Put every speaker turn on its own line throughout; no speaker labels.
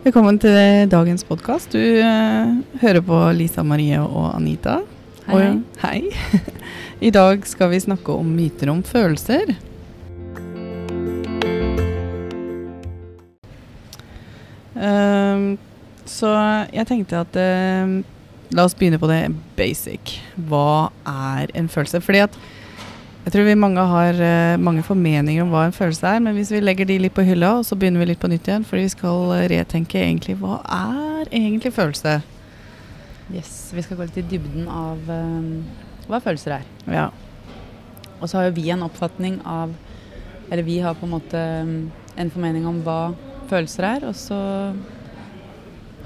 Velkommen til dagens podkast. Du eh, hører på Lisa Marie og Anita.
Hei,
Og,
hei.
I dag skal vi snakke om myter om følelser. Um, så jeg tenkte at ehm, La oss begynne på det basic. Hva er en følelse? Fordi at jeg tror vi mange har eh, mange formeninger om hva en følelse er, men hvis vi legger de litt på hylla, og så begynner vi litt på nytt igjen, fordi vi skal eh, retenke egentlig hva er egentlig følelse?
Yes, vi skal gå litt i dybden av um, hva følelser er.
Ja.
Og så har jo vi en oppfatning av Eller vi har på en måte en formening om hva følelser er, og så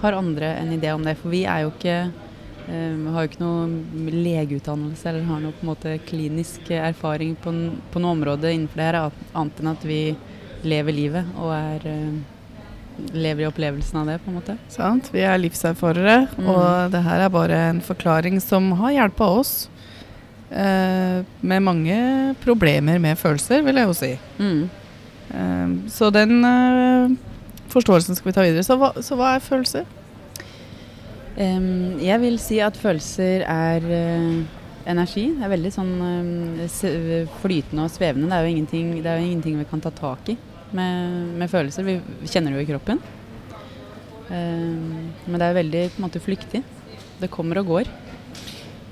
har andre en idé om det. For vi er jo ikke um, har jo ikke noe legeutdannelse eller har noe på en måte klinisk erfaring på, på noe område innenfor det her, annet enn at vi lever livet og er um, lever i opplevelsen av det, på en måte.
Sant? Vi er livserfarere,
Mm.
og det her er bare en forklaring som har hjulpet oss eh, med mange problemer med følelser, vil jeg jo si.
Mm.
Eh, så den eh, forståelsen skal vi ta videre. Så hva, så hva er følelser?
Jeg vil si at følelser er eh, energi. Det er veldig sånn flytende og svevende. Det er, jo ingenting, det er jo ingenting vi kan ta tak i med, med følelser. Vi kjenner det jo i kroppen. Men det er veldig på en måte flyktig. Det kommer og går.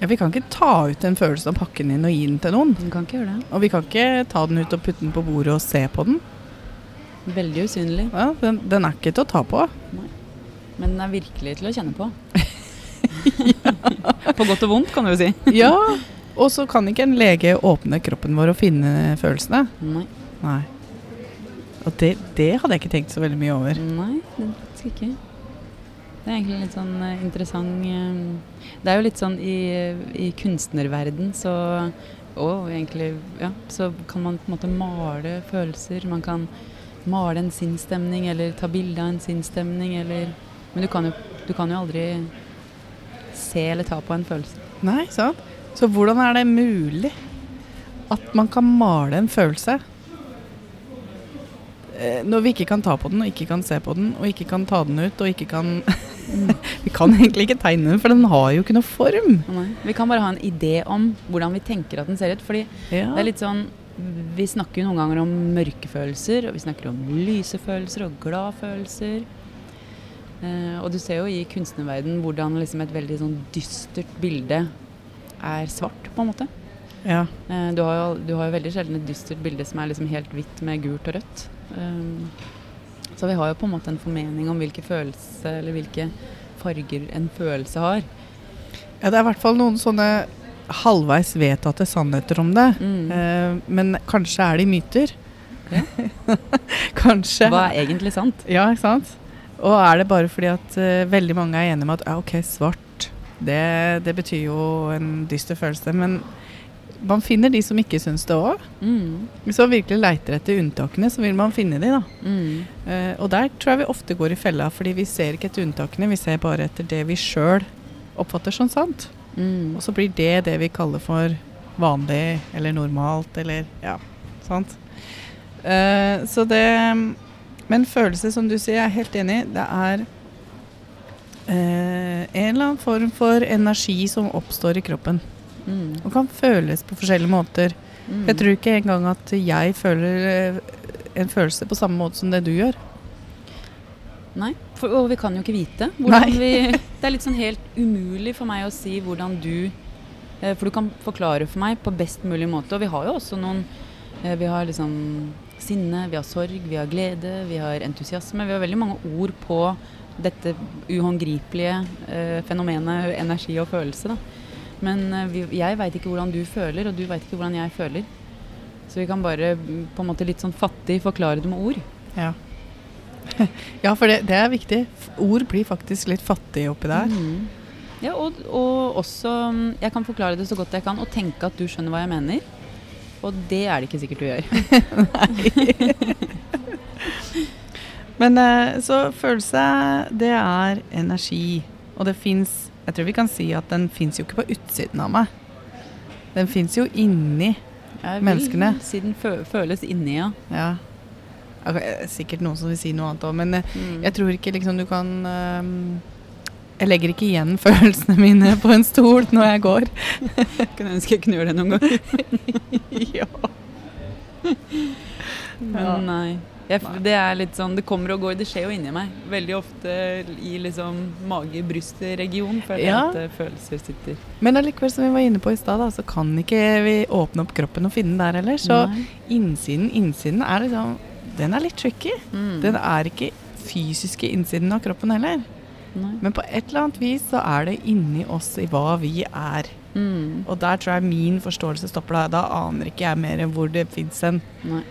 Ja, vi kan ikke ta ut en følelse av pakken din og gi den til noen.
Vi kan ikke gjøre det.
Og vi kan ikke ta den ut og putte den på bordet og se på den.
Veldig usynlig.
Ja, den, den er ikke til å ta på.
Men den er virkelig til å kjenne på. på godt og vondt, kan du jo si.
Ja, og så kan ikke en lege åpne kroppen vår og finne følelsene.
Nei,
Nei. Og det, det hadde jeg ikke tenkt så veldig mye over.
Nei, det skal faktisk ikke. Det er egentlig litt sånn uh, interessant uh, Det er jo litt sånn i, i kunstnerverden så Og egentlig, ja, så kan man på en måte male følelser. Man kan male en sinnsstemning eller ta bilde av en sinnsstemning eller Men du kan, jo, du kan jo aldri se eller ta på en følelse.
Nei, sant? Så hvordan er det mulig at man kan male en følelse eh, når vi ikke kan ta på den, og ikke kan se på den, og ikke kan ta den ut, og ikke kan Vi kan egentlig ikke tegne den, for den har jo ikke noe form.
Nei. Vi kan bare ha en idé om hvordan vi tenker at den ser ut. Fordi
Ja.
Det er litt sånn Vi snakker jo noen ganger om mørke følelser, og vi snakker om lyse følelser og glad følelser. Eh, og du ser jo i kunstnerverden hvordan liksom et veldig sånn dystert bilde er svart, på en måte.
ja.
Eh, du, har jo, du har jo veldig sjelden et dystert bilde som er liksom helt hvitt med gult og rødt. Um, så vi har jo på en måte en formening om hvilke følelse, eller hvilke farger en følelse har.
ja, det er i hvert fall noen sånne halvveis vedtatte sannheter om det.
Mm.
Eh, men kanskje er de myter.
Ja.
kanskje.
Hva er egentlig sant?
Ja, ikke sant? Og er det bare fordi at uh, veldig mange er enige med at ja, ok, svart, det, det betyr jo en dyster følelse. Men man finner de som ikke syns det òg.
Mm.
Hvis man virkelig leiter etter unntakene, så vil man finne de, da.
Mm.
Uh, og der tror jeg vi ofte går i fella, fordi vi ser ikke etter unntakene, vi ser bare etter det vi sjøl oppfatter som sant.
Mm.
Og så blir det det vi kaller for vanlig eller normalt eller ja, sant. Uh, så det Men følelse, som du sier, jeg er helt enig. Det er eh, en eller annen form for energi som oppstår i kroppen.
Mm.
Og kan føles på forskjellige måter.
Mm.
Jeg tror ikke engang at jeg føler eh, en følelse på samme måte som det du gjør.
Nei, for, og vi kan jo ikke vite. Vi, det er litt sånn helt umulig for meg å si hvordan du eh, For du kan forklare for meg på best mulig måte. Og vi har jo også noen eh, Vi har liksom sinne, vi har sorg, vi har glede, vi har entusiasme. Vi har veldig mange ord på dette uhåndgripelige eh, fenomenet energi og følelse. Da. Men eh, vi, jeg veit ikke hvordan du føler, og du veit ikke hvordan jeg føler. Så vi kan bare mm, på en måte litt sånn fattig forklare det med ord.
Ja, ja for det, det er viktig. Ord blir faktisk litt fattige oppi der.
Mm. Ja, og, og også mm, Jeg kan forklare det så godt jeg kan og tenke at du skjønner hva jeg mener. Og det er det ikke sikkert du gjør.
Men eh, så følelse, det er energi. Og det fins Jeg tror vi kan si at den fins jo ikke på utsiden av meg. Den fins jo inni.
Jeg
Menneskene.
Si den fø føles inni, ja.
Ja. Okay, Sikkert noen som vil si noe annet òg, men eh,
Mm.
jeg tror ikke liksom du kan ehm, Jeg legger ikke igjen følelsene mine på en stol når jeg går.
kunne ønske jeg kunne gjøre det noen ganger.
ja.
Men nei. Jeg, det er litt sånn, det kommer og går. Det skjer jo inni meg. Veldig ofte i liksom mage-bryst-region føler jeg
Ja.
at eh, følelser sitter.
Men allikevel, som vi var inne på i stad, så kan ikke vi åpne opp kroppen og finne den der heller. Så
Nei.
innsiden, innsiden er liksom Den er litt tricky.
Mm.
Den er ikke fysiske innsiden av kroppen heller.
Nei.
Men på et eller annet vis så er det inni oss i hva vi er.
Mm.
Og der tror jeg min forståelse stopper da. Da aner ikke jeg mer hvor det fins en.
Nei.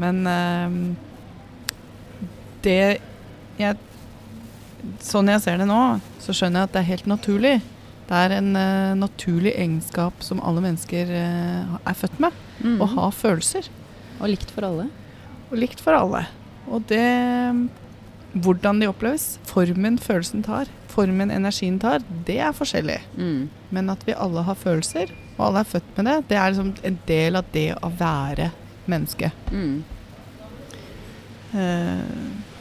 Men ehm, det jeg, Sånn jeg ser det nå, så skjønner jeg at det er helt naturlig. Det er en uh, naturlig egenskap som alle mennesker uh, er født med.
Mm.
Å ha følelser.
Og likt for alle.
Og likt for alle. Og det Hvordan de oppleves, formen følelsen tar, formen energien tar, det er forskjellig.
Mm.
Men at vi alle har følelser, og alle er født med det, det er liksom en del av det å være menneske.
Mm.
Uh.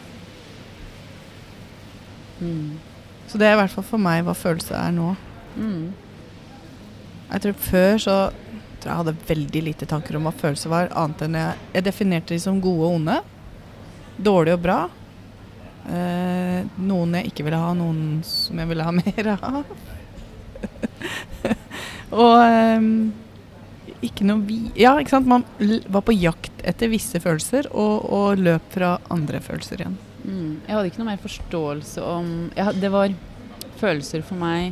Mm.
så det er i hvert fall for meg hva følelse er nå.
Mm.
Jeg tror før så tror jeg hadde veldig lite tanker om hva følelser var, annet enn jeg, jeg definerte de som gode og onde. Dårlig og bra. Eh, noen jeg ikke ville ha, noen som jeg ville ha mer av. og ehm, ikke noe vi... Ja, ikke sant. Man var på jakt etter visse følelser og, og løp fra andre følelser igjen.
Mm. Jeg hadde ikke noe mer forståelse om jeg, Det var Følelser for meg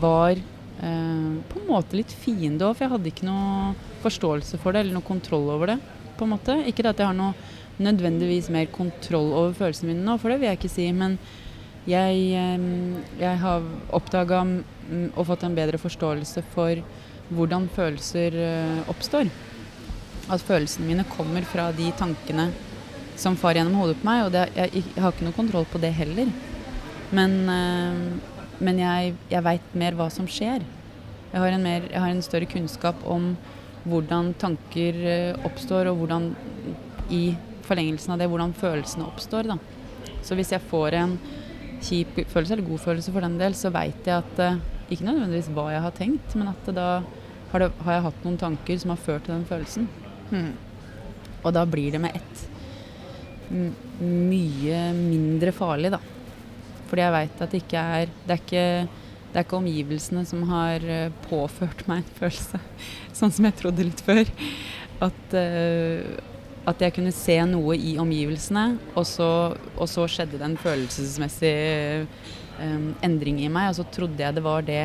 var eh, på en måte litt fiende òg, for jeg hadde ikke noe forståelse for det eller noe kontroll over det. på en måte. Ikke det at jeg har noe nødvendigvis mer kontroll over følelsene mine nå, for det vil jeg ikke si. Men jeg, jeg har oppdaga og fått en bedre forståelse for hvordan følelser eh, oppstår. At følelsene mine kommer fra de tankene som far gjennom hodet på meg, og det, jeg, jeg har ikke noe kontroll på det heller. Men, men jeg, jeg veit mer hva som skjer. Jeg har, mer, jeg har en større kunnskap om hvordan tanker eh, oppstår, og hvordan i forlengelsen av det, hvordan følelsene oppstår. Da. Så hvis jeg får en kjip følelse, eller god følelse for den del, så veit jeg at eh, ikke nødvendigvis hva jeg har tenkt, men at da har, det, har jeg hatt noen tanker som har ført til den følelsen. Og da blir det med ett mye mindre farlig, da. Fordi jeg veit at det ikke er det er ikke, det er ikke omgivelsene som har eh, påført meg en følelse, sånn som jeg trodde litt før. At, eh, at jeg kunne se noe i omgivelsene, og så, og så skjedde det en følelsesmessig um, endring i meg, og så trodde jeg det var det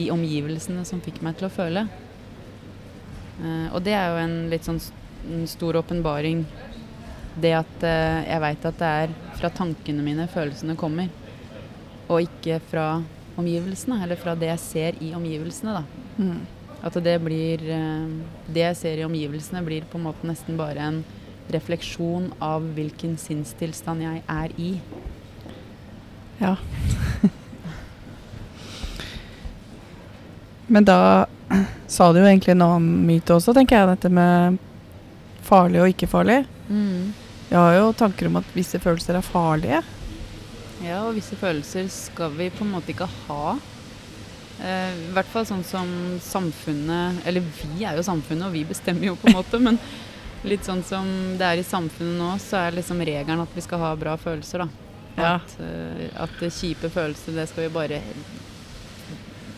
i omgivelsene som fikk meg til å føle. Uh, og det er jo en litt sånn en stor åpenbaring. Det at uh, jeg veit at det er fra tankene mine følelsene kommer, og ikke fra omgivelsene, eller fra det jeg ser i omgivelsene, da.
Mm.
At det blir eh, Det jeg ser i omgivelsene, blir på en måte nesten bare en refleksjon av hvilken sinnstilstand jeg er i.
Ja. Men da sa du jo egentlig en annen myte også, tenker jeg. Dette med farlig og ikke farlig. Jeg har jo tanker om at visse følelser er farlige.
Ja, og visse følelser skal vi på en måte ikke ha. Eh, I hvert fall sånn som samfunnet Eller vi er jo samfunnet, og vi bestemmer jo på en måte, men litt sånn som det er i samfunnet nå, så er liksom regelen at vi skal ha bra følelser, da.
Ja.
At, eh, at kjipe følelser, det skal vi bare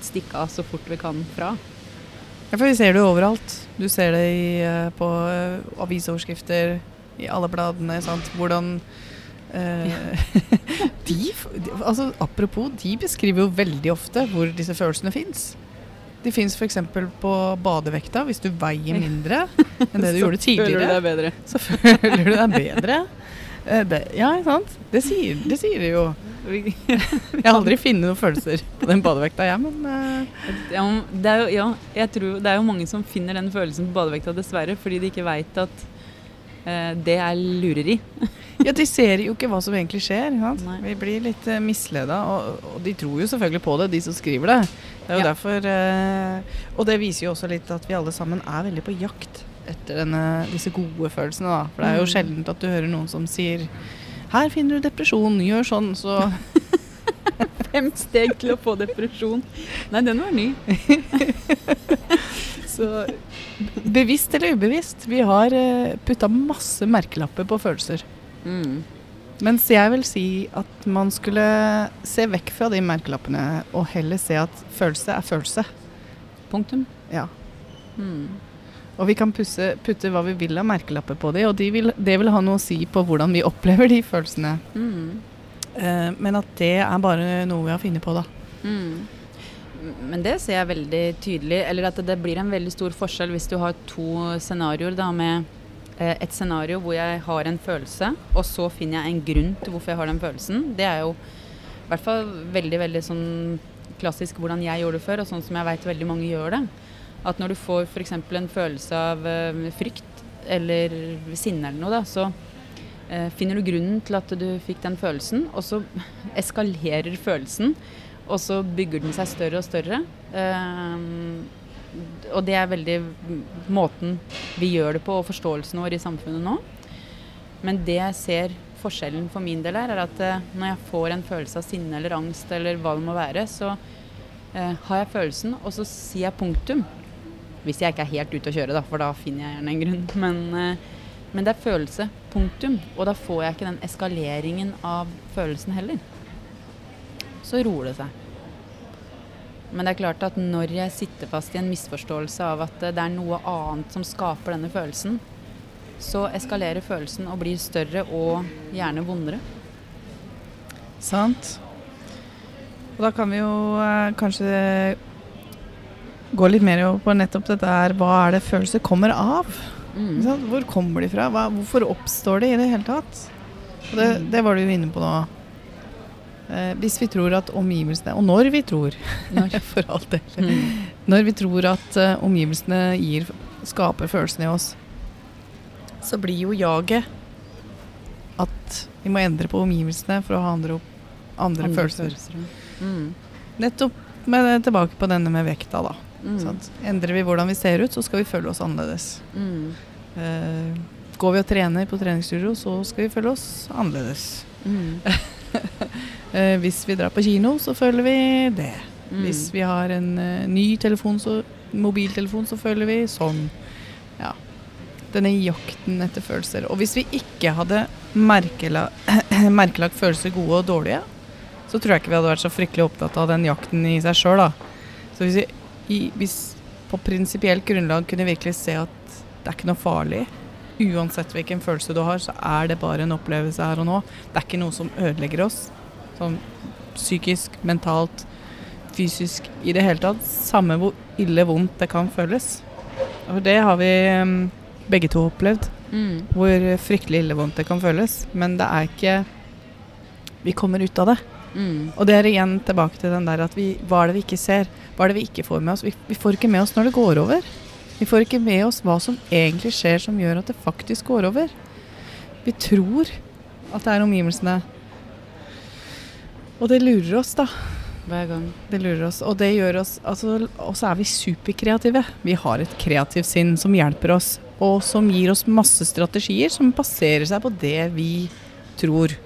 stikke av så fort vi kan fra.
Ja, for vi ser det jo overalt. Du ser det i, eh, på avisoverskrifter, i alle bladene, sant. Hvordan de, de, altså, Apropos, de beskriver jo veldig ofte hvor disse følelsene fins. De fins f.eks. på badevekta. Hvis du veier mindre enn det du gjorde tidligere, så føler du deg bedre. Eh, det, ja, sant? Det sier, det sier de jo. Jeg har aldri funnet noen følelser på den badevekta, jeg, men eh,
Ja, det er jo, ja, jeg tror det er jo mange som finner den følelsen på badevekta, dessverre, fordi de ikke veit at uh, det er lureri.
Ja, de ser jo ikke hva som egentlig skjer. Vi blir litt uh, misleda, og, og de tror jo selvfølgelig på det, de som skriver det. Det er jo
Ja.
derfor uh, Og det viser jo også litt at vi alle sammen er veldig på jakt etter denne, disse gode følelsene, da. For det er jo
Mm.
sjelden at du hører noen som sier her finner du depresjon, gjør sånn, så
Fem steg til å få depresjon. Nei, den var ny.
Så bevisst eller ubevisst, vi har eh, putta masse merkelapper på følelser.
Mm.
Mens jeg vil si at man skulle se vekk fra de merkelappene og heller se at følelse er følelse.
Punktum.
Ja.
Mm.
Og vi kan pusse, putte hva vi vil av merkelapper på de, og de vil, det vil ha noe å si på hvordan vi opplever de følelsene.
Mm.
Eh, men at det er bare noe vi har funnet på, da.
Mm. Men det ser jeg veldig tydelig. Eller at det blir en veldig stor forskjell hvis du har to scenarioer da med et scenario hvor jeg har en følelse, og så finner jeg en grunn til hvorfor jeg har den følelsen. Det er jo i hvert fall veldig, veldig sånn klassisk hvordan jeg gjorde det før, og sånn som jeg veit veldig mange gjør det. At når du får f.eks. en følelse av eh, frykt eller sinne eller noe, da, så eh, finner du grunnen til at du fikk den følelsen, og så eskalerer følelsen. Og så bygger den seg større og større. Ehm, og det er veldig måten vi gjør det på, og forståelsen vår i samfunnet nå. Men det jeg ser forskjellen for min del er, er at eh, når jeg får en følelse av sinne eller angst, eller hva det må være, så eh, har jeg følelsen, og så sier jeg punktum. Hvis jeg ikke er helt ute å kjøre, da, for da finner jeg gjerne en grunn. Men, eh, men det er følelse. Punktum. Og da får jeg ikke den eskaleringen av følelsen heller så roer det seg. Men det er klart at når jeg sitter fast i en misforståelse av at det er noe annet som skaper denne følelsen, så eskalerer følelsen og blir større og gjerne vondere.
Sant? Og da kan vi jo eh, kanskje gå litt mer på nettopp dette her. Hva er det følelser kommer av?
Mm.
Hvor kommer de fra? Hva, hvorfor oppstår de i det hele tatt? Det, det var du jo inne på nå. Eh, hvis vi tror at omgivelsene Og når vi tror,
Når?
for all del.
Mm.
Når vi tror at eh, omgivelsene gir, skaper følelsene i oss, så blir jo jaget at vi må endre på omgivelsene for å ha andre, opp, andre, følelser.
Mm.
Nettopp med, tilbake på denne med vekta, da.
Mm.
Sant? Endrer vi hvordan vi ser ut, så skal vi føle oss annerledes.
Mm.
Eh, går vi og trener på treningsstudio, så skal vi føle oss annerledes.
Mm.
Eh, hvis vi drar på kino, så føler vi det.
Mm.
Hvis vi har en uh, ny telefon, så, mobiltelefon, så føler vi sånn. Ja. Denne jakten etter følelser. Og hvis vi ikke hadde merkela, merkelagt følelser gode og dårlige, så tror jeg ikke vi hadde vært så fryktelig opptatt av den jakten i seg sjøl, da. Så hvis vi i, hvis på prinsipielt grunnlag kunne virkelig se at det er ikke noe farlig, uansett hvilken følelse du har, så er det bare en opplevelse her og nå. Det er ikke noe som ødelegger oss, sånn psykisk, mentalt, fysisk, i det hele tatt. Samme hvor ille vondt det kan føles. Og det har vi begge to opplevd,
Mm.
hvor fryktelig ille vondt det kan føles. Men det er ikke Vi kommer ut av det.
Mm.
Og det er igjen tilbake til den der at vi, hva er det vi ikke ser? Hva er det vi ikke får med oss? Vi, vi får ikke med oss når det går over. Vi får ikke med oss hva som egentlig skjer som gjør at det faktisk går over. Vi tror at det er omgivelsene. Og det lurer oss, da.
Hver gang.
Det lurer oss. Og det gjør oss altså, Og så er vi superkreative. Vi har et kreativt sinn som hjelper oss, og som gir oss masse strategier som baserer seg på det vi tror.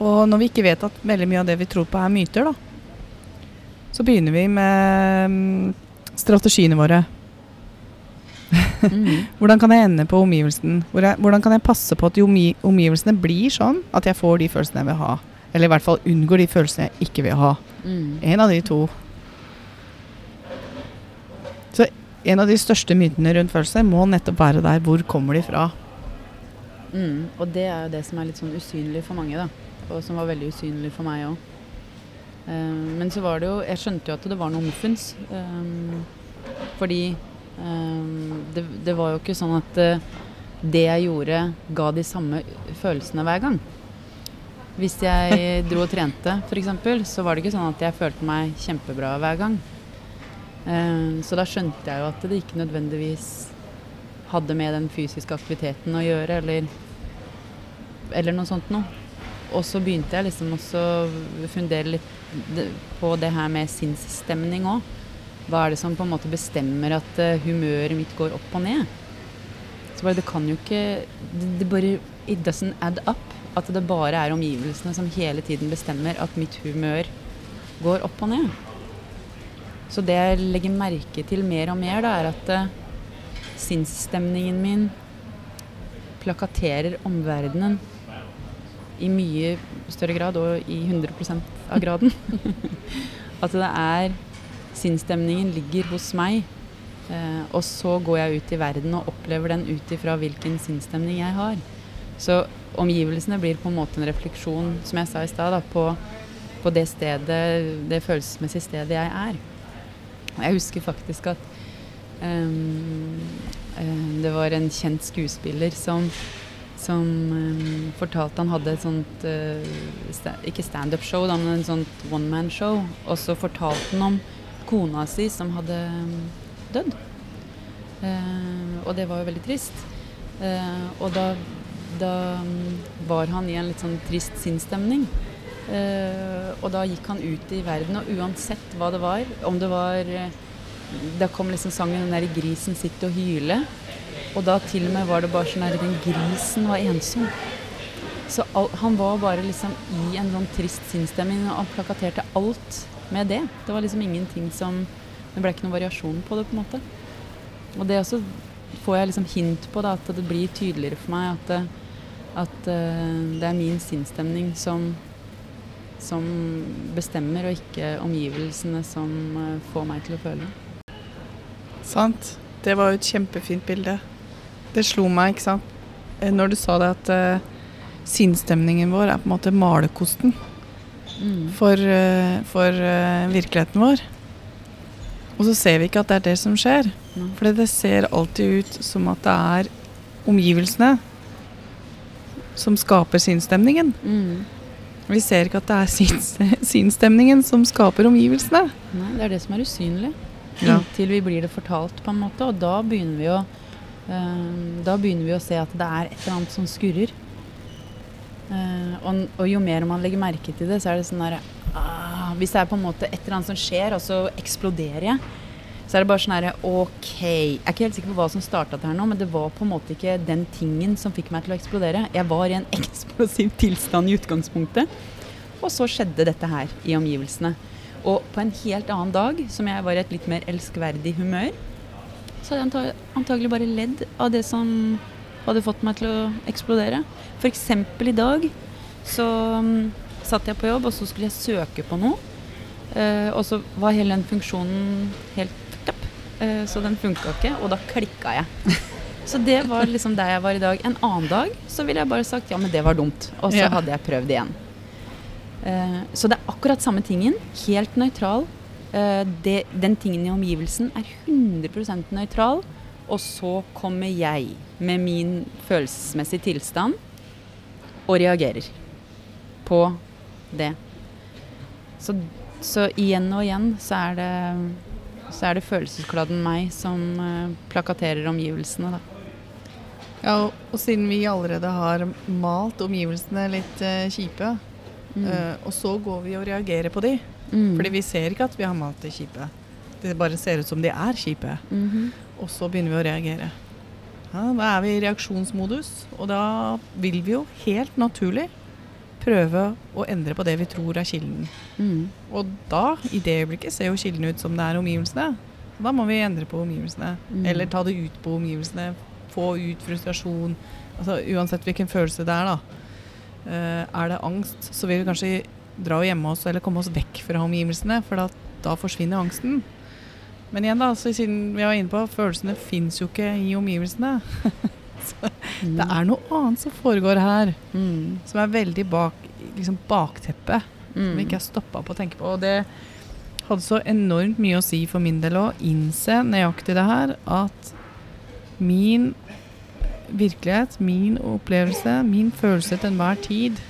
Og når vi ikke vet at veldig mye av det vi tror på er myter, da, så begynner vi med mm, strategiene våre.
Mm.
Hvordan kan jeg ende på omgivelsen? Hvordan kan jeg passe på at omgivelsene blir sånn at jeg får de følelsene jeg vil ha? Eller i hvert fall unngår de følelsene jeg ikke vil ha.
Mm.
En av de to. Så en av de største mytene rundt følelser må nettopp være der. Hvor kommer de fra?
Mm. Og det er jo det som er litt sånn usynlig for mange, da. Og som var veldig usynlig for meg òg. men så var det jo Jeg skjønte jo at det var noe muffens. Um, fordi um, det, det var jo ikke sånn at uh, det jeg gjorde, ga de samme følelsene hver gang. Hvis jeg dro og trente, f.eks., så var det ikke sånn at jeg følte meg kjempebra hver gang. Um, så da skjønte jeg jo at det ikke nødvendigvis hadde med den fysiske aktiviteten å gjøre, eller, eller noe sånt noe. Og så begynte jeg liksom også å fundere litt på det her med sinnsstemning òg. Hva er det som på en måte bestemmer at eh, humøret mitt går opp og ned? Så bare, det kan jo ikke det, det bare It doesn't add up. At det bare er omgivelsene som hele tiden bestemmer at mitt humør går opp og ned. Så det jeg legger merke til mer og mer, da, er at uh, sinnsstemningen min plakaterer omverdenen i mye større grad, og i 100% av graden. at det er Sinnsstemningen ligger hos meg. Eh, og så går jeg ut i verden og opplever den ut ifra hvilken sinnsstemning jeg har. Så omgivelsene blir på en måte en refleksjon, som jeg sa i stad, på, på, det stedet, det følelsesmessige stedet jeg er. Og jeg husker faktisk at um, det var en kjent skuespiller som som um, fortalte han hadde et sånt uh, sta Ikke standup-show, men en sånt one man-show. Og så fortalte han om kona si som hadde um, dødd. Uh, og det var jo veldig trist. Uh, og da, da um, var han i en litt sånn trist sinnsstemning. og da gikk han ut i verden, og uansett hva det var, om det var Da kom liksom sangen 'Den derre grisen sitter og hyler'. Og da til og med var det bare sånn at den grisen var ensom. Så all, han var bare liksom i en sånn trist sinnsstemning, og han plakaterte alt med det. Det var liksom ingenting som Det ble ikke noen variasjon på det, på en måte. Og det også får jeg liksom hint på, da, at det blir tydeligere for meg at, at uh, det er min sinnsstemning som, som bestemmer, og ikke omgivelsene som uh, får meg til å føle.
Sant. Det var jo et kjempefint bilde. Det slo meg, ikke sant, eh, når du sa det at uh, sinnsstemningen vår er på en måte malerkosten mm. for, uh, for uh, virkeligheten vår. Og så ser vi ikke at det er det som skjer. Mm. For det ser alltid ut som at det er omgivelsene som skaper sinnsstemningen. Mm. Vi ser ikke at det er sinnsstemningen som skaper omgivelsene.
Nei, det er det som er usynlig. Ja. Inntil vi blir det fortalt, på en måte. Og da begynner vi å øh, da begynner vi å se at det er et eller annet som skurrer. Uh, og, og, jo mer man legger merke til det, så er det sånn derre ah, Hvis det er på en måte et eller annet som skjer, og så eksploderer jeg, så er det bare sånn herre OK. Jeg er ikke helt sikker på hva som starta det her nå, men det var på en måte ikke den tingen som fikk meg til å eksplodere. Jeg var i en eksplosiv tilstand i utgangspunktet. Og så skjedde dette her i omgivelsene. Og på en helt annen dag, som jeg var i et litt mer elskverdig humør, så hadde jeg antagelig bare ledd av det som hadde fått meg til å eksplodere. F.eks. i dag så um, satt jeg på jobb, og så skulle jeg søke på noe. Uh, og så var hele den funksjonen helt så den funka ikke, og da klikka jeg. så det var liksom der jeg var i dag. En annen dag så ville jeg bare sagt ja, men det var dumt. Og så ja. hadde jeg prøvd igjen. Uh, så det er akkurat samme tingen. Helt nøytral. Det, den tingen i omgivelsen er 100% nøytral, og så kommer jeg med min følelsesmessige tilstand og reagerer på det. Så, så igjen og igjen så er det, så er det følelseskladden meg som uh, plakaterer omgivelsene, da.
Ja, og, og, siden vi allerede har malt omgivelsene litt uh, kjipe, mm. og så går vi og reagerer på de, Mm. Fordi vi ser ikke at vi har malt de kjipe. Det bare ser ut som de er kjipe. Mm -hmm. Og så begynner vi å reagere. Ja, da er vi i reaksjonsmodus, og da vil vi jo helt naturlig prøve å endre på det vi tror er kilden. Mm. Og da, i det øyeblikket, ser jo kilden ut som det er omgivelsene. Da må vi endre på omgivelsene. Mm. Eller ta det ut på omgivelsene. Få ut frustrasjon. Altså, uansett hvilken følelse det er, da. Uh, er det angst, så vil vi kanskje dra og gjemme oss eller komme oss vekk fra omgivelsene, for da, da forsvinner angsten. Men igjen, da, siden vi var inne på, følelsene fins jo ikke i omgivelsene. så mm. det er noe annet som foregår her, mm. som er veldig bak liksom bakteppet. Mm. Som vi ikke har stoppa på å tenke på. Og det hadde så enormt mye å si for min del å innse nøyaktig det her, at min virkelighet, min opplevelse, min følelse til enhver tid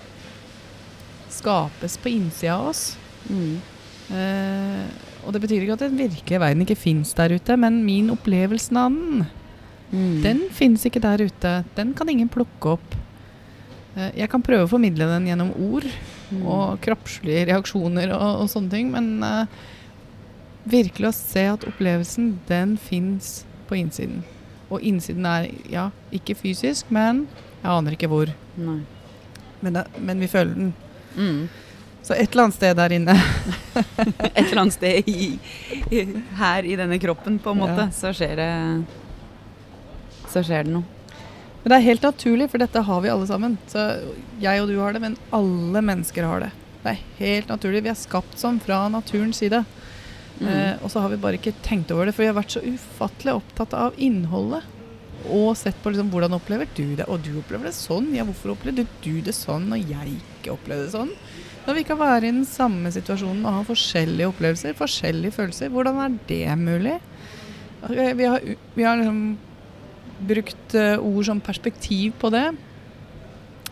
skapes på innsida av oss. Mm. Eh, og det betyr ikke at den virkelige verden ikke fins der ute, men min opplevelse av den, mm. den finnes ikke der ute. Den kan ingen plukke opp. Uh, jeg kan prøve å formidle den gjennom ord mm. og kroppslige reaksjoner og, og sånne ting, men uh, virkelig å se at opplevelsen, den fins på innsiden. og innsiden er ja, ikke fysisk, men jeg aner ikke hvor. Men, det, men vi føler den.
Mm.
Så et eller annet sted der inne.
Et eller annet sted i, i, her i denne kroppen, på en måte,
Ja.
så skjer det Så skjer det noe.
Men det er helt naturlig, for dette har vi alle sammen. Så jeg og du har det, men alle mennesker har det. Det er helt naturlig. Vi er skapt sånn fra naturens side.
Mm.
Eh, og så har vi bare ikke tenkt over det, for vi har vært så ufattelig opptatt av innholdet. Og sett på liksom, hvordan opplever du det. Og du opplever det sånn. Ja, hvorfor opplevde du det sånn, og jeg ikke opplevde det sånn? Når vi kan være i den samme situasjonen og ha forskjellige opplevelser, forskjellige følelser, hvordan er det mulig? Vi har, vi har liksom brukt eh, ord som perspektiv på det.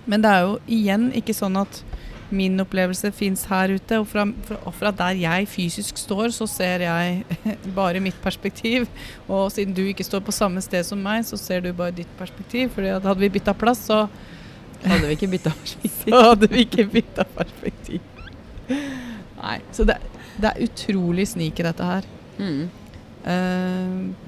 Men det er jo igjen ikke sånn at min opplevelse fins her ute. Og fra, fra, fra der jeg fysisk står, så ser jeg bare mitt perspektiv. Og siden du ikke står på samme sted som meg, så ser du bare ditt perspektiv. Fordi hadde vi bytta plass, så,
Hadde vi ikke bytta perspektiv?
så hadde vi ikke bytta perspektiv. Nei. Så det, det er utrolig snik i dette her.
Mm.
Eh,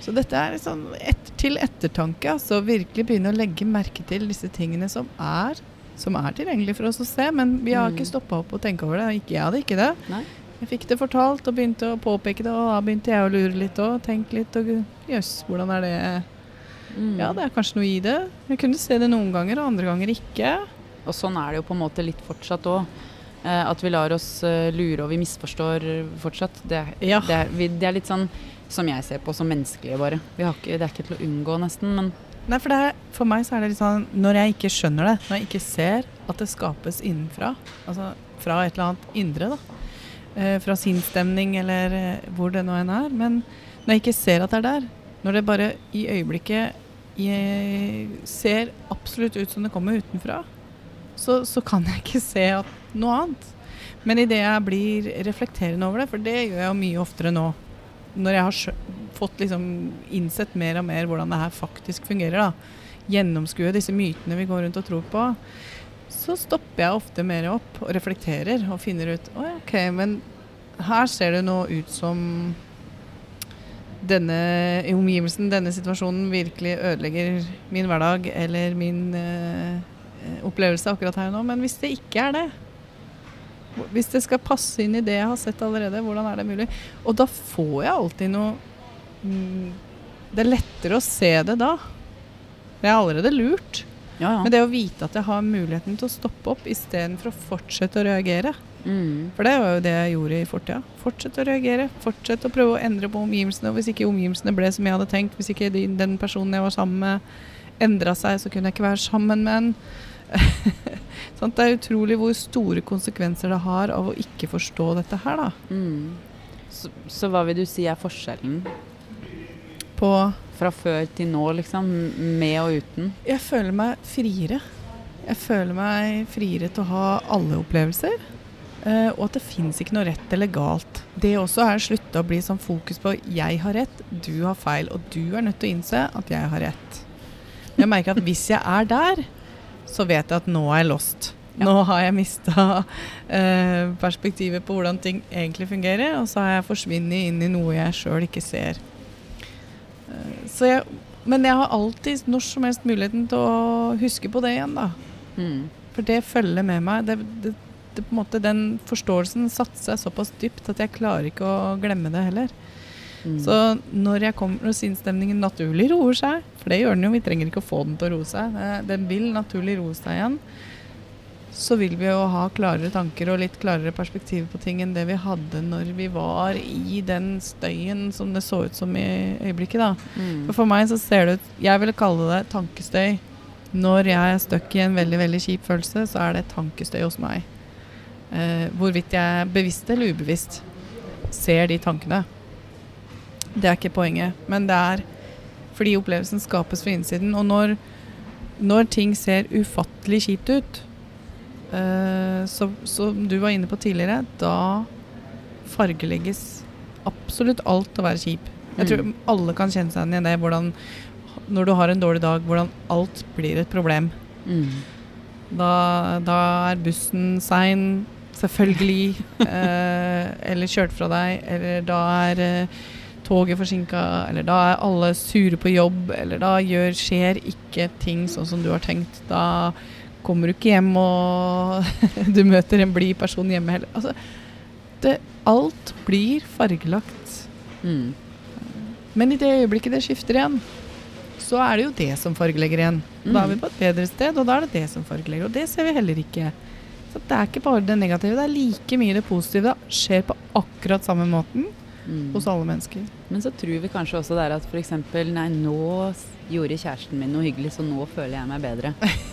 så dette er sånn et, til ettertanke. Altså virkelig begynne å legge merke til disse tingene som er, som er tilgjengelige for oss å se. Men vi har
Mm.
ikke stoppa opp og tenkt over det. Ikke, jeg hadde ikke det.
Nei.
Jeg fikk det fortalt og begynte å påpeke det, og da begynte jeg å lure litt og tenke litt. Og jøss, hvordan er det
Mm.
Ja, det er kanskje noe i det. Jeg kunne se det noen ganger, og andre ganger ikke.
Og sånn er det jo på en måte litt fortsatt òg. Eh, at vi lar oss eh, lure og vi misforstår fortsatt. Det,
Ja.
det, vi, det er litt sånn som jeg ser på som menneskelige, bare. Ikke, det er ikke til å unngå, nesten. Men
Nei, for, er, for meg så er det litt sånn Når jeg ikke skjønner det, når jeg ikke ser at det skapes innenfra, altså fra et eller annet indre, da, eh, fra sinnsstemning eller eh, hvor det nå enn er, men når jeg ikke ser at det er der, når det bare i øyeblikket ser absolutt ut som det kommer utenfra, så, så kan jeg ikke se noe annet. Men idet jeg blir reflekterende over det, for det gjør jeg jo mye oftere nå, når jeg har fått liksom innsett mer og mer hvordan det her faktisk fungerer, da, gjennomskue disse mytene vi går rundt og tror på, så stopper jeg ofte mer opp og reflekterer og finner ut OK, men her ser det nå ut som denne omgivelsen, denne situasjonen virkelig ødelegger min hverdag eller min eh, eh, opplevelse akkurat her og nå. Men hvis det ikke er det, hvis det skal passe inn i det jeg har sett allerede, hvordan er det mulig? Og da får jeg alltid noe mm, Det er lettere å se det da. Jeg er allerede lurt.
ja, ja.
Men det å vite at jeg har muligheten til å stoppe opp istedenfor å fortsette å reagere.
Mm.
For det var jo det jeg gjorde i fortida. Fortsette å reagere. Fortsette å prøve å endre på omgivelsene. Og hvis ikke omgivelsene ble som jeg hadde tenkt, hvis ikke de, den personen jeg var sammen med, endra seg, så kunne jeg ikke være sammen med en. sånn, det er utrolig hvor store konsekvenser det har av å ikke forstå dette her, da.
Mm. Så, så hva vil du si er forskjellen
På
fra før til nå, liksom? Med og uten?
Jeg føler meg friere. Jeg føler meg friere til å ha alle opplevelser. Uh, og at det fins ikke noe rett eller galt. Det også er slutta å bli sånn fokus på 'jeg har rett, du har feil', og du er nødt til å innse at jeg har rett. Jeg merker at hvis jeg er der, så vet jeg at nå er jeg lost. Nå har jeg mista eh, perspektivet på hvordan ting egentlig fungerer, og så har jeg forsvunnet inn i noe jeg sjøl ikke ser. Eh, så jeg, men jeg har alltid når som helst muligheten til å huske på det igjen, da.
Mm.
For det følger med meg. Det, det, det, den forståelsen satte seg såpass dypt at jeg klarer ikke å glemme det heller.
Mm.
Så når jeg kommer, når sinnsstemningen naturlig roer seg, for det gjør den jo, vi trenger ikke å få den til å roe seg, den vil naturlig roe seg igjen, så vil vi jo ha klarere tanker og litt klarere perspektiv på ting enn det vi hadde når vi var i den støyen som det så ut som i øyeblikket. da.
mm.
For for meg så ser det ut Jeg ville kalle det tankestøy. Når jeg er stuck i en veldig veldig kjip følelse, så er det tankestøy hos meg. Eh, hvorvidt jeg bevisst eller ubevisst ser de tankene. Det er ikke poenget. Men det er fordi opplevelsen skapes fra innsiden. Og når, når ting ser ufattelig kjipt ut, uh, så, som du var inne på tidligere, da fargelegges absolutt alt å være kjip. Jeg tror
Mm.
alle kan kjenne seg igjen i det. Hvordan, når du har en dårlig dag, hvordan alt blir et problem.
Mm.
Da, da er bussen sein, selvfølgelig. eh, eller kjørt fra deg. Eller da er eh, toget forsinka, eller da er alle sure på jobb, eller da gjør, skjer ikke ting sånn som du har tenkt. Da kommer du ikke hjem og du møter en blid person hjemme heller. Altså, det, alt blir fargelagt.
Mm.
Men i det øyeblikket det skifter igjen, så er det jo det som fargelegger igjen. Da er vi
Mm.
på et bedre sted, og da er det det som fargelegger. Og det ser vi heller ikke. Så det er ikke bare det negative, det er like mye det positive. Det skjer på akkurat samme måten
Mm.
hos alle mennesker.
Men så tror vi kanskje også det er at f.eks. Nei, nå gjorde kjæresten min noe hyggelig, så nå føler jeg meg bedre.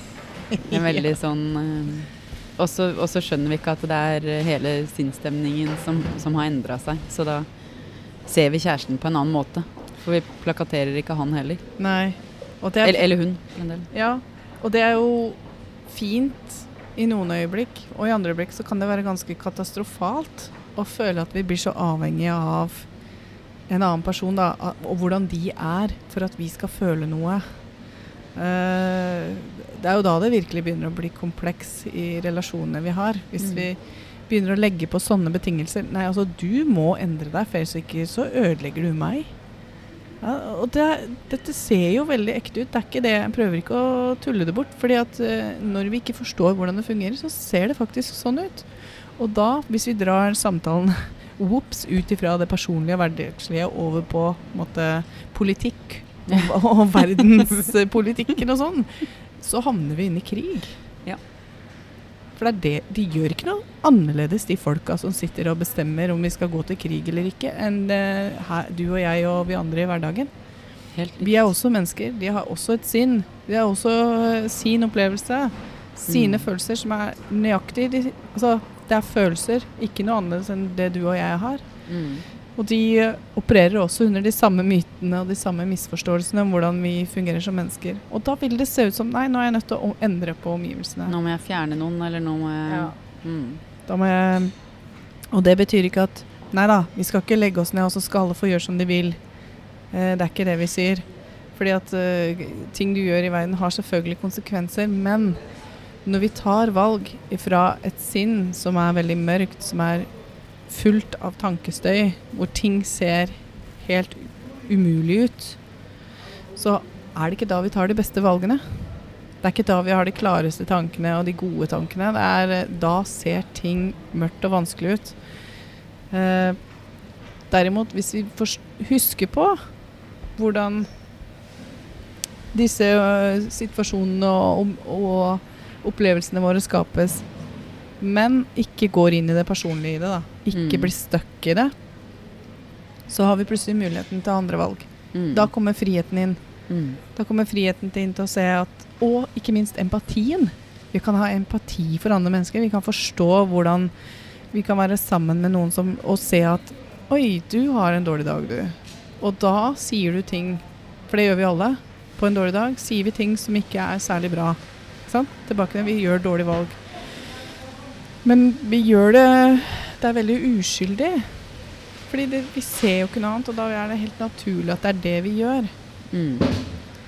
En veldig sånn eh, Og så skjønner vi ikke at det er eh, hele sinnsstemningen som, som har endra seg. Så da ser vi kjæresten på en annen måte. For vi plakaterer ikke han heller.
Nei. Det er,
Eller, eller hun, for en del.
Ja, og det er jo fint i noen øyeblikk, og i andre øyeblikk så kan det være ganske katastrofalt å føle at vi blir så avhengige av en annen person, da, og hvordan de er, for at vi skal føle noe. Eh, det er jo da det virkelig begynner å bli kompleks i relasjonene vi har. Hvis
Mm.
vi begynner å legge på sånne betingelser. Nei, altså du må endre deg, for ellers ikke så ødelegger du meg. Ja, og det, dette ser jo veldig ekte ut. Det er ikke det, Jeg prøver ikke å tulle det bort. fordi at eh, når vi ikke forstår hvordan det fungerer, så ser det faktisk sånn ut. Og da, hvis vi drar samtalen whoops, ut ifra det personlige og hverdagslige over på en måte, politikk og, og verdenspolitikken og sånn, så havner vi inn i krig.
Ja.
For det er det, de gjør ikke noe annerledes, de folka som sitter og bestemmer om vi skal gå til krig eller ikke, enn uh, her, du og jeg og vi andre i hverdagen.
Helt
Vi er også mennesker. De har også et sinn. De har også sin opplevelse. Sine
Mm.
følelser som er nøyaktig de, Altså, det er følelser, ikke noe annerledes enn det du og jeg har.
Mm.
Og de eh, opererer også under de samme mytene og de samme misforståelsene om hvordan vi fungerer som mennesker. Og da vil det se ut som nei, nå er jeg nødt til å endre på omgivelsene.
Nå må jeg fjerne noen, eller nå må jeg
Ja.
mm.
Da må jeg Og det betyr ikke at Nei da, vi skal ikke legge oss ned, og så skal alle få gjøre som de vil. Eh, det er ikke det vi sier. Fordi at uh, ting du gjør i verden har selvfølgelig konsekvenser, men når vi tar valg fra et sinn som er veldig mørkt, som er fullt av tankestøy, hvor ting ser helt umulig ut, så er det ikke da vi tar de beste valgene. Det er ikke da vi har de klareste tankene og de gode tankene. Det er, eh, da ser ting mørkt og vanskelig ut. Eh, derimot, hvis vi husker på hvordan disse ø, situasjonene og, og opplevelsene våre skapes, men ikke går inn i det personlige i det, da. Ikke
Mm.
blir stuck i det, så har vi plutselig muligheten til andre valg.
Mm.
Da kommer friheten inn.
mm.
Da kommer friheten til inn til å se at Og ikke minst empatien. Vi kan ha empati for andre mennesker. Vi kan forstå hvordan vi kan være sammen med noen som og se at Oi, du har en dårlig dag, du. Og da sier du ting For det gjør vi alle. På en dårlig dag sier vi ting som ikke er særlig bra. Tilbake til vi gjør dårlige valg. Men vi gjør det Det er veldig uskyldig. Fordi det, vi ser jo ikke noe annet, og da er det helt naturlig at det er det vi gjør.
Mm.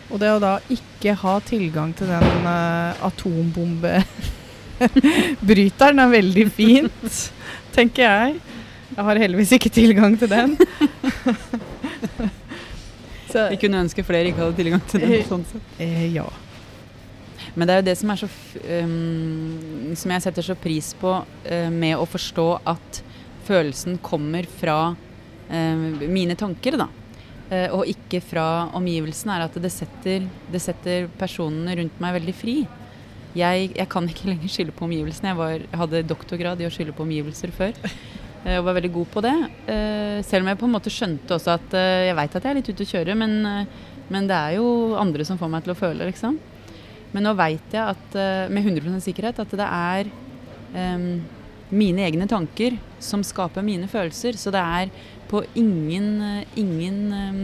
Og det å da ikke ha tilgang til den uh, atombombebryteren er veldig fint, tenker jeg. Jeg har heldigvis ikke tilgang til den. Så,
Vi kunne ønske flere ikke hadde tilgang til den.
Eh,
sånn sett.
eh, ja.
Men det er jo det som så um, Som jeg setter så pris på uh, med å forstå at følelsen kommer fra uh, mine tanker, da. Uh, og ikke fra omgivelsene, er at det setter, det setter personene rundt meg veldig fri. Jeg, jeg kan ikke lenger skylde på omgivelsene. Jeg, var, hadde doktorgrad i å skylde på omgivelser før. Og var veldig god på det. Selv om jeg på en måte skjønte også at jeg veit at jeg er litt ute å kjøre, men, men det er jo andre som får meg til å føle, liksom. Men nå veit jeg at, eh, med 100% sikkerhet at det er um, mine egne tanker som skaper mine følelser. Så det er på ingen, ingen um,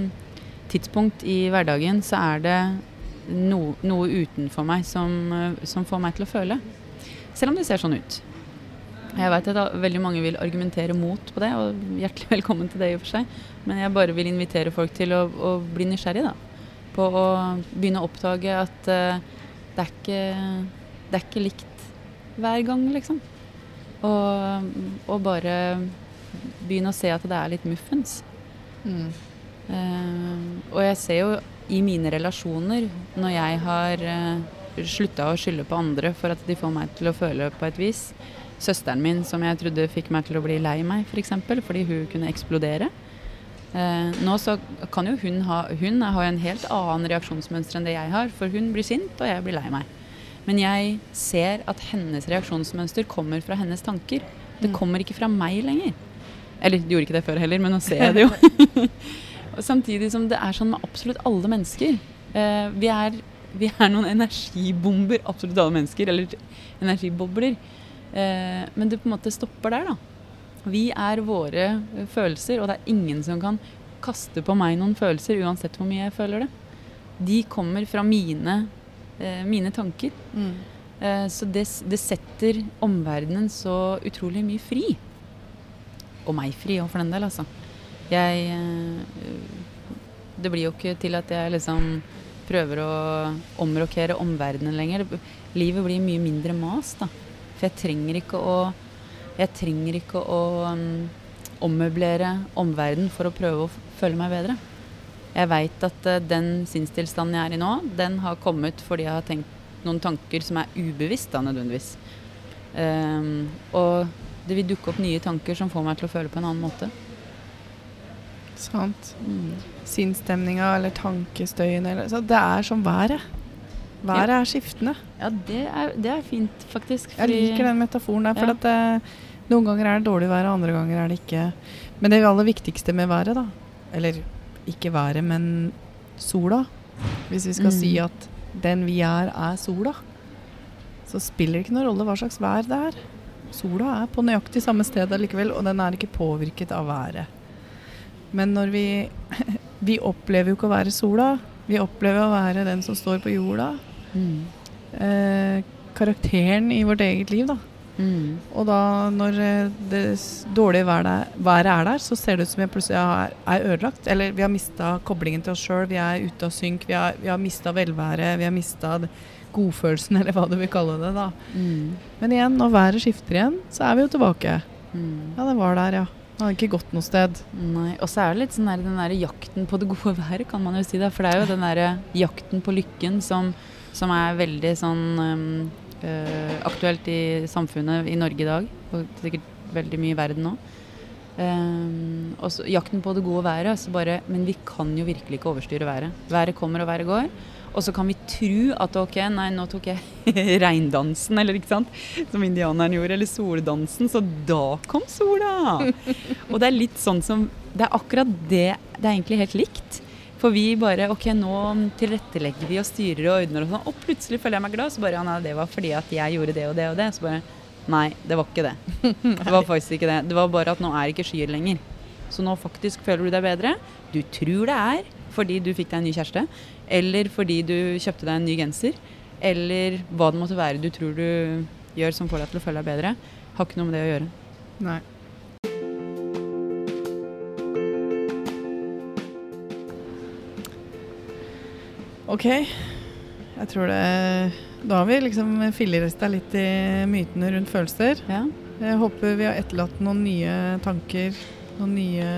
tidspunkt i hverdagen så er det no, noe utenfor meg som, eh, som får meg til å føle. Selv om det ser sånn ut. Jeg vet at veldig mange vil argumentere mot på det, og hjertelig velkommen til det i og for seg. Men jeg bare vil invitere folk til å, å bli nysgjerrig, da. På å begynne å oppdage at eh, det, er ikke, det er ikke likt hver gang, liksom. Og, og bare begynne å se at det er litt muffens.
Mm.
Uh, og jeg ser jo i mine relasjoner, når jeg har uh, slutta å skylde på andre for at de får meg til å føle på et vis Søsteren min som jeg trodde fikk meg til å bli lei meg, f.eks. For fordi hun kunne eksplodere. Eh, nå så kan jo hun ha Hun har en helt annen reaksjonsmønster enn det jeg har, for hun blir sint, og jeg blir lei meg. Men jeg ser at hennes reaksjonsmønster kommer fra hennes tanker. Det
Mm.
kommer ikke fra meg lenger. Eller det gjorde ikke det før heller, men nå ser jeg det jo. Og Samtidig som det er sånn med absolutt alle mennesker. Eh, vi, er, vi er noen energibomber, absolutt alle mennesker. Eller energibobler. Eh, men det på en måte stopper der, da. Vi er våre eh, følelser, og det er ingen som kan kaste på meg noen følelser, uansett hvor mye jeg føler det. De kommer fra mine, eh, mine tanker.
Mm.
Eh, så det, det setter omverdenen så utrolig mye fri. Og meg fri òg, for den del, altså. Jeg eh, Det blir jo ikke til at jeg liksom prøver å omrokere omverdenen lenger. Livet blir mye mindre mas, da. For jeg trenger ikke å Jeg trenger ikke å um, ommøblere omverdenen for å prøve å føle meg bedre. Jeg veit at uh, den sinnstilstanden jeg er i nå, den har kommet fordi jeg har tenkt noen tanker som er ubevisst, da nødvendigvis. Um, og det vil dukke opp nye tanker som får meg til å føle på en annen måte.
Sant.
Mm.
Sinnsstemninga eller tankestøyen eller så Det er som været. Været er skiftende.
Ja, det er, det er fint, faktisk.
Jeg liker den metaforen der. For
Ja.
at det, noen ganger er det dårlig vær, andre ganger er det ikke. Men det aller viktigste med været, da Eller ikke været, men sola. Hvis vi skal
Mm.
si at den vi er, er sola, så spiller det ikke noen rolle hva slags vær det er. Sola er på nøyaktig samme sted allikevel, og den er ikke påvirket av været. Men når vi Vi opplever jo ikke å være sola. Vi opplever å være den som står på jorda.
Mm.
Eh, karakteren i vårt eget liv, da.
Mm.
Og da når eh, det dårlige været, været er der, så ser det ut som jeg plutselig er, er ødelagt. Eller vi har mista koblingen til oss sjøl, vi er ute av synk, vi har, vi har mista velværet, vi har mista godfølelsen, eller hva du vil kalle det. da.
Mm.
Men igjen, når været skifter igjen, så er vi jo tilbake.
Mm.
Ja, det var der, ja. Det hadde ikke gått noe sted.
Nei, og så er det litt sånn der, den der jakten på det gode været, kan man jo si. Da. For det er jo den der jakten på lykken som, som er veldig sånn um, eh, aktuelt i samfunnet i Norge i dag. Og sikkert veldig mye i verden nå. Um, og så jakten på det gode været. Så bare, men vi kan jo virkelig ikke overstyre været. Været kommer og været går. Og så kan vi tro at ok, nei, nå tok jeg reindansen, eller ikke sant, som indianeren gjorde, eller soldansen, så da kom sola. Og det er litt sånn som Det er akkurat det Det er egentlig helt likt. For vi bare Ok, nå tilrettelegger vi og styrer og ordner og sånn, og plutselig føler jeg meg glad. Så bare nei, det var fordi at jeg gjorde det og det og det. Så bare Nei, det var ikke det. Det var faktisk ikke det. Det var bare at nå er ikke skyer lenger. Så nå faktisk føler du deg bedre. Du tror det er fordi du fikk deg en ny kjæreste, eller fordi du kjøpte deg en ny genser, eller hva det måtte være du tror du gjør som får deg til å føle deg bedre. Har ikke noe med det å gjøre.
Nei. Ok. Jeg tror det Da har vi liksom fillerista litt i mytene rundt følelser.
Ja.
Jeg håper vi har etterlatt noen nye tanker, noen nye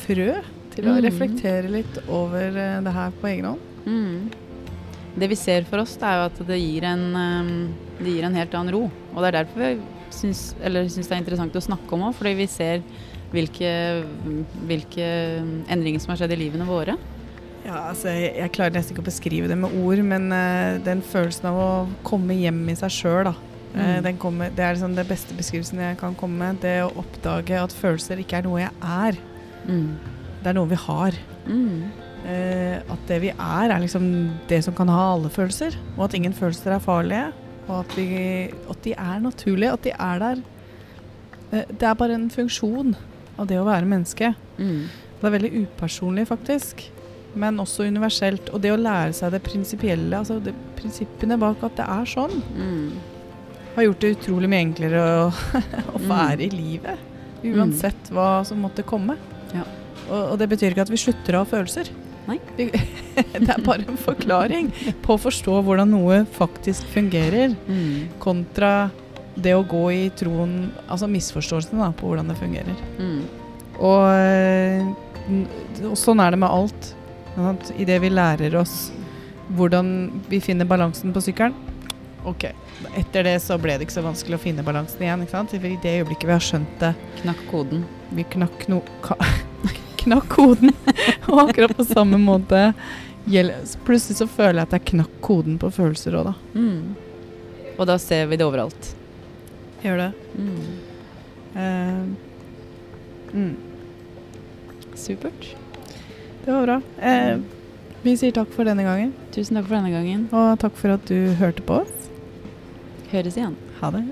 frø til å
mm.
reflektere litt over eh, det her på egen hånd.
Mm. Det vi ser for oss, er jo at det gir en, um, det gir en helt annen ro. Og det er derfor vi syns, syns det er interessant å snakke om òg, fordi vi ser hvilke, hvilke endringer som har skjedd i livene våre.
Ja, altså, jeg, jeg klarer nesten ikke å beskrive det med ord, men uh, den følelsen av å komme hjem i seg sjøl, da. eh,
Mm.
den kommer, det er liksom den beste beskrivelsen jeg kan komme med. Det å oppdage at følelser ikke er noe jeg er,
Mm.
det er noe vi har.
Mm.
Eh, at det vi er, er liksom det som kan ha alle følelser. Og at ingen følelser er farlige. Og at, vi, at de er naturlige. At de er der. Det er bare en funksjon av det å være menneske.
Mm.
Det er veldig upersonlig, faktisk. Men også universelt. Og det å lære seg det prinsipielle, altså det, prinsippene bak at det er sånn,
Mm.
har gjort det utrolig mye enklere å, å
Mm.
i livet. Uansett hva som måtte komme.
Ja.
Og, og det betyr ikke at vi slutter å ha følelser.
Nei.
Vi, det er bare en forklaring på å forstå hvordan noe faktisk fungerer,
Mm.
kontra det å gå i troen Altså misforståelsen da, på hvordan det fungerer.
Mm.
Og eh, Og sånn er det med alt. Idet vi lærer oss hvordan vi finner balansen på sykkelen Ok, etter det så ble det ikke så vanskelig å finne balansen igjen. ikke sant? I det øyeblikket vi har skjønt det,
Knakk koden.
vi knakk no... Knakk koden. og akkurat på samme måte Plutselig så føler jeg at jeg knakk koden på følelser òg, da.
Mm. Og da ser vi det overalt.
Gjør det.
Mm.
Uh, mm.
Supert.
Det var bra. Eh, vi sier takk for denne gangen,
Tusen takk for denne gangen.
og takk for at du hørte på oss.
Høres igjen.
Ha det.